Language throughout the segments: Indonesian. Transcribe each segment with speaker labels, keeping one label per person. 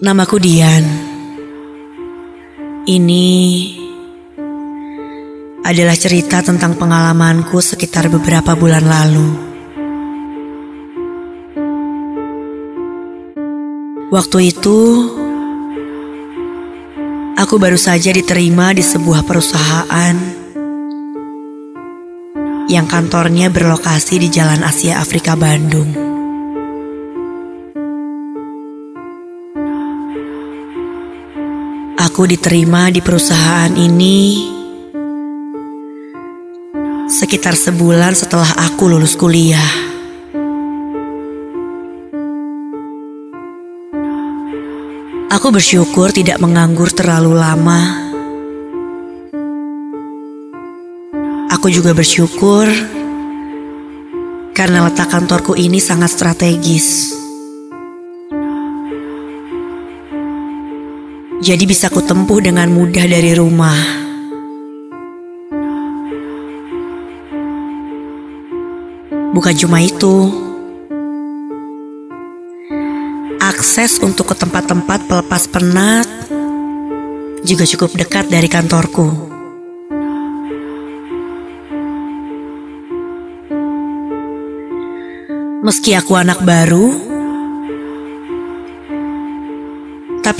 Speaker 1: Namaku Dian. Ini adalah cerita tentang pengalamanku sekitar beberapa bulan lalu. Waktu itu, aku baru saja diterima di sebuah perusahaan yang kantornya berlokasi di Jalan Asia Afrika Bandung. Aku diterima di perusahaan ini sekitar sebulan setelah aku lulus kuliah. Aku bersyukur tidak menganggur terlalu lama. Aku juga bersyukur karena letak kantorku ini sangat strategis. Jadi bisa kutempuh dengan mudah dari rumah. Bukan cuma itu, akses untuk ke tempat-tempat pelepas penat juga cukup dekat dari kantorku. Meski aku anak baru,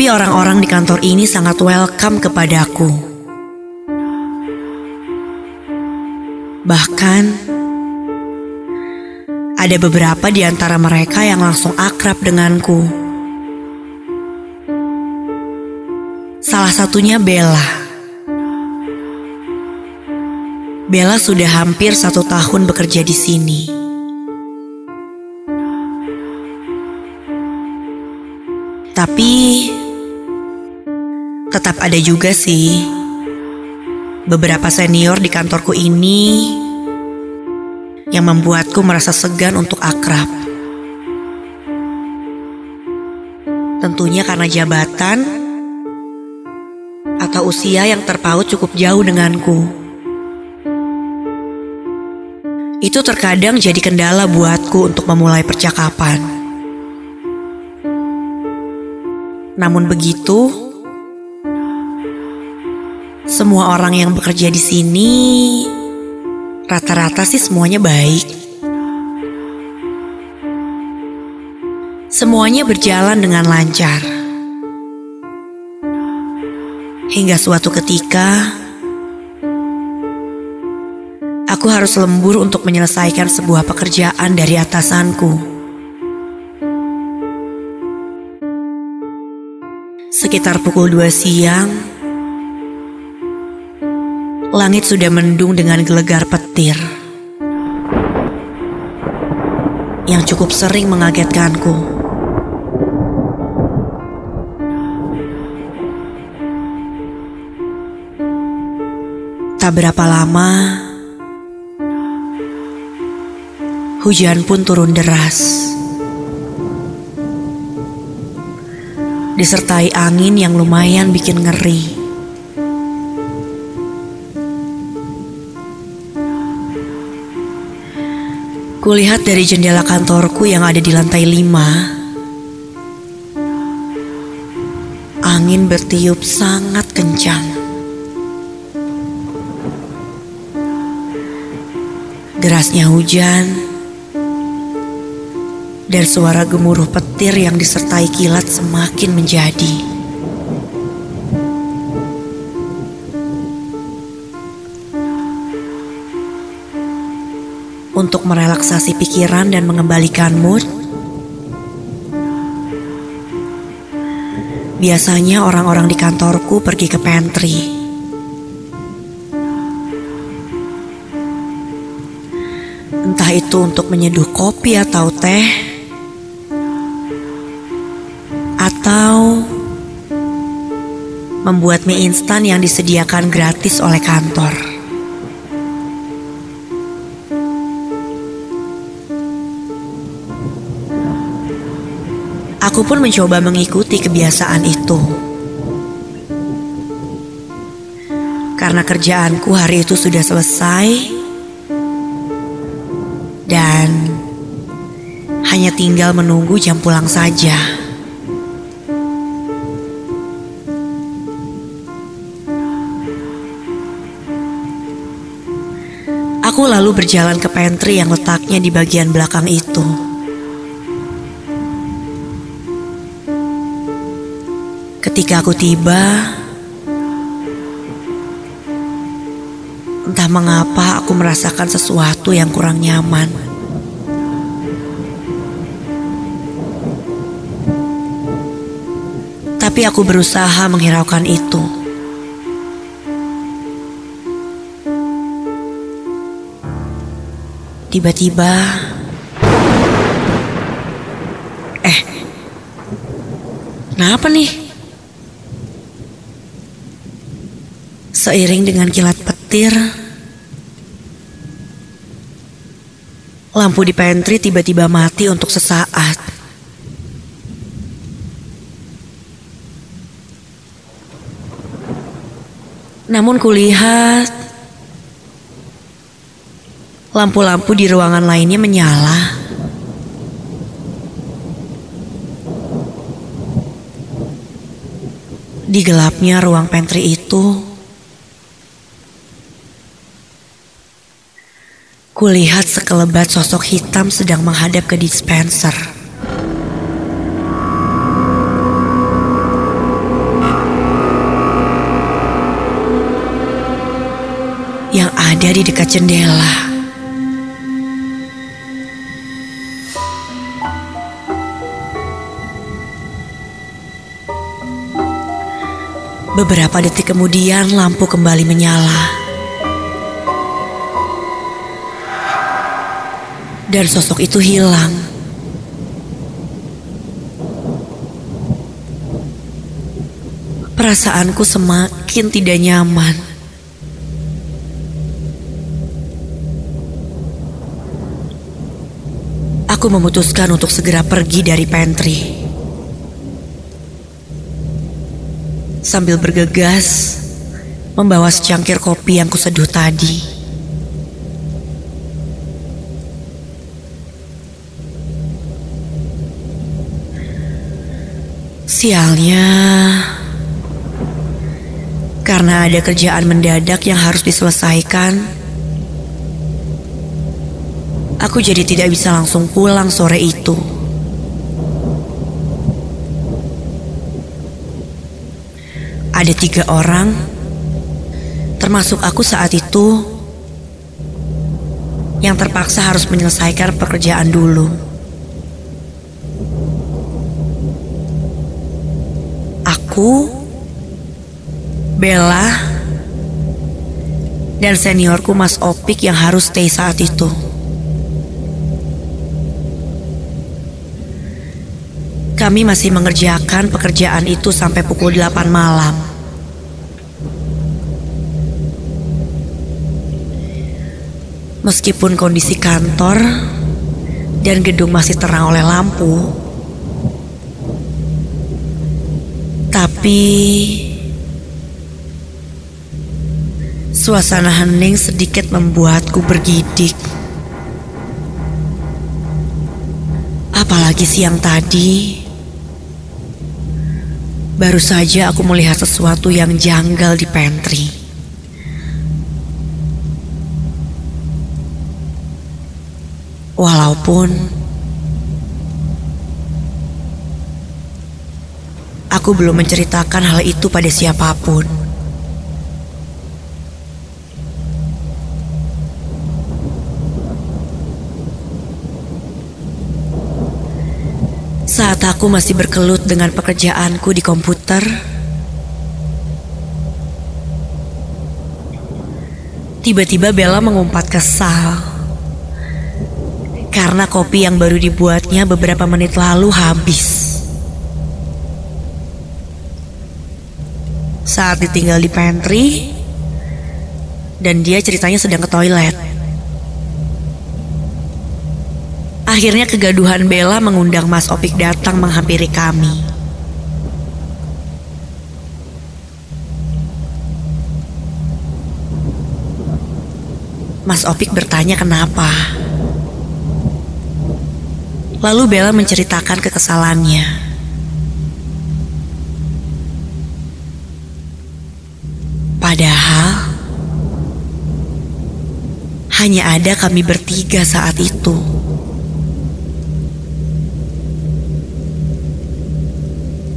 Speaker 1: Tapi orang-orang di kantor ini sangat welcome kepadaku. Bahkan, ada beberapa di antara mereka yang langsung akrab denganku. Salah satunya Bella. Bella sudah hampir satu tahun bekerja di sini. Tapi tetap ada juga sih beberapa senior di kantorku ini yang membuatku merasa segan untuk akrab. Tentunya karena jabatan atau usia yang terpaut cukup jauh denganku. Itu terkadang jadi kendala buatku untuk memulai percakapan. Namun begitu, semua orang yang bekerja di sini rata-rata sih semuanya baik. Semuanya berjalan dengan lancar. Hingga suatu ketika, aku harus lembur untuk menyelesaikan sebuah pekerjaan dari atasanku. Sekitar pukul 2 siang, langit sudah mendung dengan gelegar petir yang cukup sering mengagetkanku. Tak berapa lama, hujan pun turun deras. disertai angin yang lumayan bikin ngeri. Kulihat dari jendela kantorku yang ada di lantai lima, angin bertiup sangat kencang. Derasnya hujan dan suara gemuruh petir yang disertai kilat semakin menjadi. Untuk merelaksasi pikiran dan mengembalikan mood, biasanya orang-orang di kantorku pergi ke pantry. Entah itu untuk menyeduh kopi atau teh, atau membuat mie instan yang disediakan gratis oleh kantor. Aku pun mencoba mengikuti kebiasaan itu. Karena kerjaanku hari itu sudah selesai dan hanya tinggal menunggu jam pulang saja. Aku lalu berjalan ke pantry yang letaknya di bagian belakang itu. Ketika aku tiba, entah mengapa aku merasakan sesuatu yang kurang nyaman. Tapi aku berusaha menghiraukan itu. Tiba-tiba, eh, kenapa nih? Seiring dengan kilat petir, lampu di pantry tiba-tiba mati untuk sesaat. Namun kulihat lampu-lampu di ruangan lainnya menyala. Di gelapnya ruang pantry itu, kulihat sekelebat sosok hitam sedang menghadap ke dispenser. yang ada di dekat jendela. Beberapa detik kemudian lampu kembali menyala. Dan sosok itu hilang. Perasaanku semakin tidak nyaman. Aku memutuskan untuk segera pergi dari pantry. Sambil bergegas, membawa secangkir kopi yang kuseduh tadi. Sialnya, karena ada kerjaan mendadak yang harus diselesaikan, Aku jadi tidak bisa langsung pulang sore itu. Ada tiga orang, termasuk aku saat itu, yang terpaksa harus menyelesaikan pekerjaan dulu. Aku, Bella, dan seniorku Mas Opik yang harus stay saat itu. Kami masih mengerjakan pekerjaan itu sampai pukul 8 malam. Meskipun kondisi kantor dan gedung masih terang oleh lampu, tapi suasana hening sedikit membuatku bergidik. Apalagi siang tadi, Baru saja aku melihat sesuatu yang janggal di pantry. Walaupun aku belum menceritakan hal itu pada siapa pun. Saat aku masih berkelut dengan pekerjaanku di komputer, tiba-tiba Bella mengumpat kesal karena kopi yang baru dibuatnya beberapa menit lalu habis. Saat ditinggal di pantry, dan dia ceritanya sedang ke toilet. Akhirnya kegaduhan Bella mengundang Mas Opik datang menghampiri kami. Mas Opik bertanya kenapa. Lalu Bella menceritakan kekesalannya. Padahal hanya ada kami bertiga saat itu.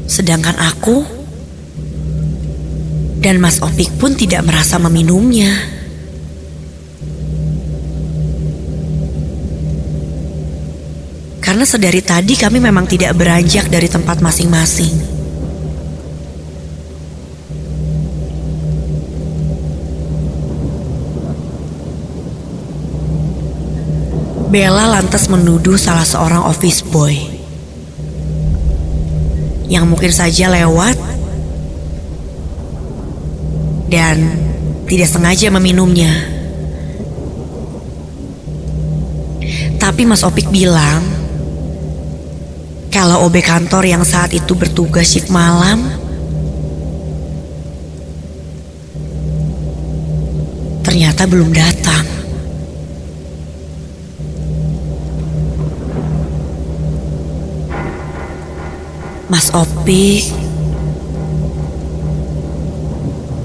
Speaker 1: Sedangkan aku dan Mas Opik pun tidak merasa meminumnya. Karena sedari tadi kami memang tidak beranjak dari tempat masing-masing. Bella lantas menuduh salah seorang office boy yang mungkin saja lewat dan tidak sengaja meminumnya. Tapi Mas Opik bilang kalau OB kantor yang saat itu bertugas shift malam ternyata belum datang. Mas Opik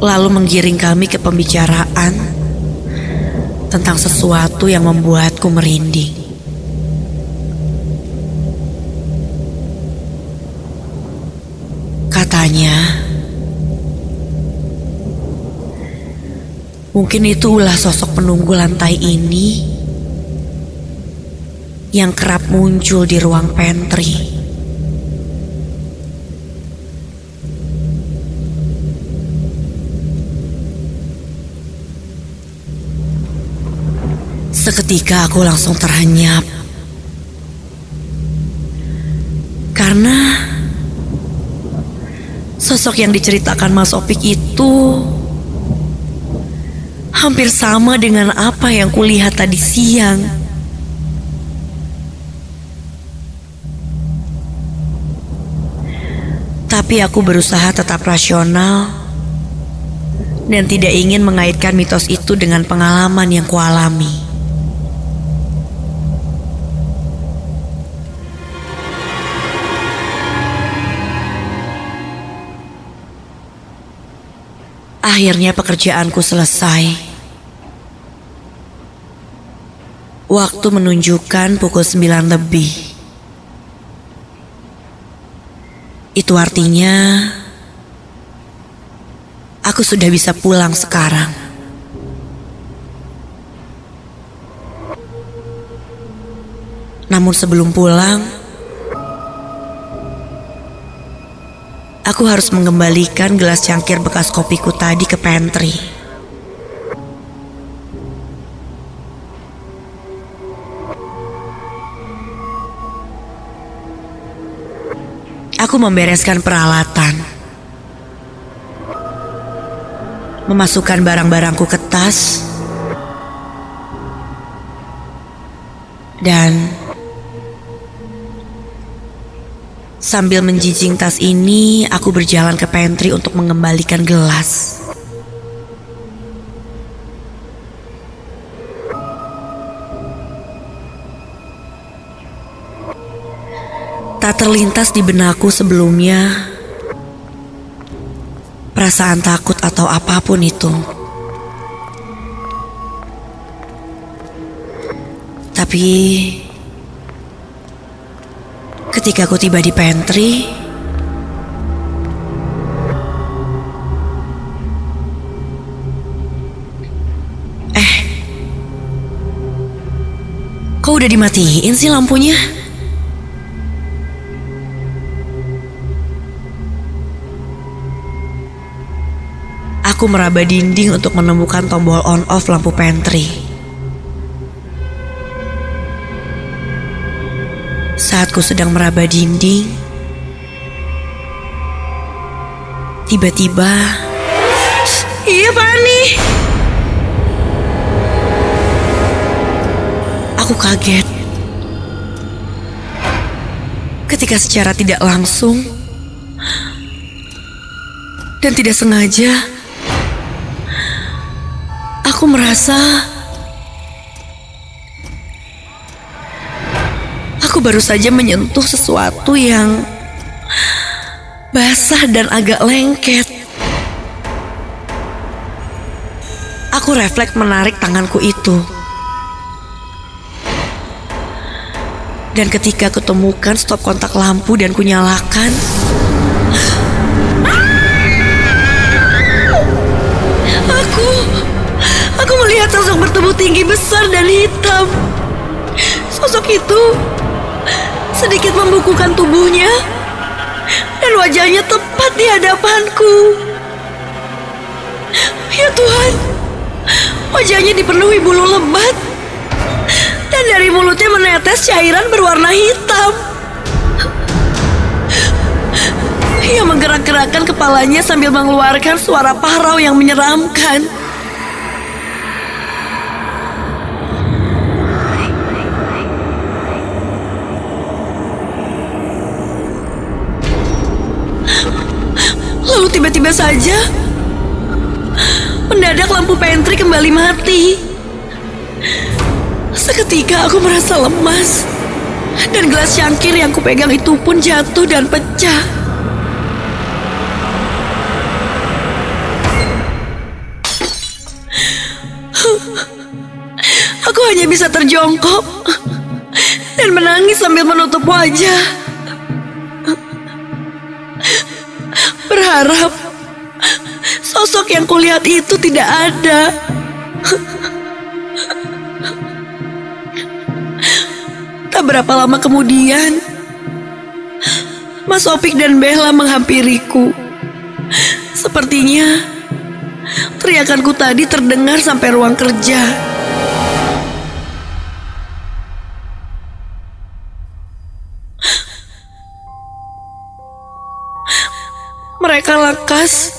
Speaker 1: lalu menggiring kami ke pembicaraan tentang sesuatu yang membuatku merinding. Katanya, mungkin itu ulah sosok penunggu lantai ini yang kerap muncul di ruang pantry. Seketika aku langsung terhenyap. Karena sosok yang diceritakan Mas Opik itu hampir sama dengan apa yang kulihat tadi siang. Tapi aku berusaha tetap rasional dan tidak ingin mengaitkan mitos itu dengan pengalaman yang kualami. Akhirnya pekerjaanku selesai. Waktu menunjukkan pukul 9 lebih. Itu artinya aku sudah bisa pulang sekarang. Namun sebelum pulang, Aku harus mengembalikan gelas cangkir bekas kopiku tadi ke pantry. Aku membereskan peralatan. Memasukkan barang-barangku ke tas. Dan Sambil menjijing tas ini, aku berjalan ke pantry untuk mengembalikan gelas. Tak terlintas di benakku sebelumnya perasaan takut atau apa pun itu. Tapi Ketika aku tiba di pantry, eh, kok udah dimatiin sih lampunya? Aku meraba dinding untuk menemukan tombol on-off lampu pantry. Saat ku sedang meraba dinding, tiba-tiba, iya Pani. Aku kaget ketika secara tidak langsung dan tidak sengaja aku merasa baru saja menyentuh sesuatu yang basah dan agak lengket. Aku refleks menarik tanganku itu. Dan ketika kutemukan stop kontak lampu dan kunyalakan, aku aku melihat sosok bertubuh tinggi besar dan hitam. Sosok itu sedikit membukukan tubuhnya dan wajahnya tepat di hadapanku. Ya Tuhan, wajahnya dipenuhi bulu lebat dan dari mulutnya menetes cairan berwarna hitam. Ia menggerak-gerakkan kepalanya sambil mengeluarkan suara parau yang menyeramkan. Tiba-tiba saja mendadak lampu pantry kembali mati. Seketika aku merasa lemas dan gelas cangkir yang kupegang itu pun jatuh dan pecah. Aku hanya bisa terjongkok dan menangis sambil menutup wajah. Berharap sosok yang kulihat itu tidak ada. Tak berapa lama kemudian, Mas Opik dan Bella menghampiriku. Sepertinya teriakanku tadi terdengar sampai ruang kerja. Lekas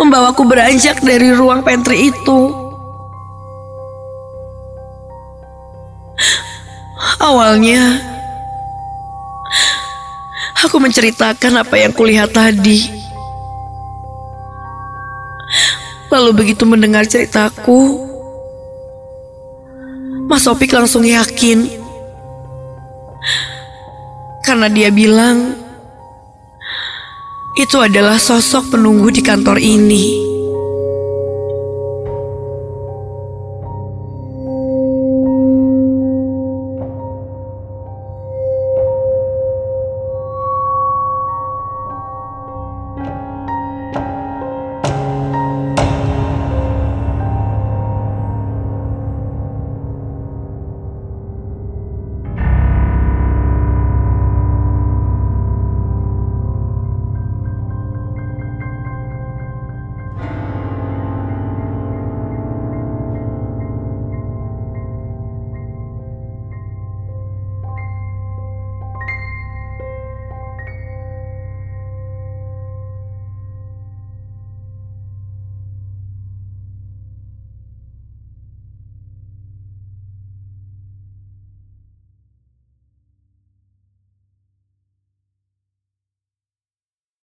Speaker 1: membawaku beranjak dari ruang pantry itu. Awalnya, aku menceritakan apa yang kulihat tadi. Lalu begitu mendengar ceritaku, Mas Opik langsung yakin. Karena dia bilang, itu adalah sosok penunggu di kantor ini.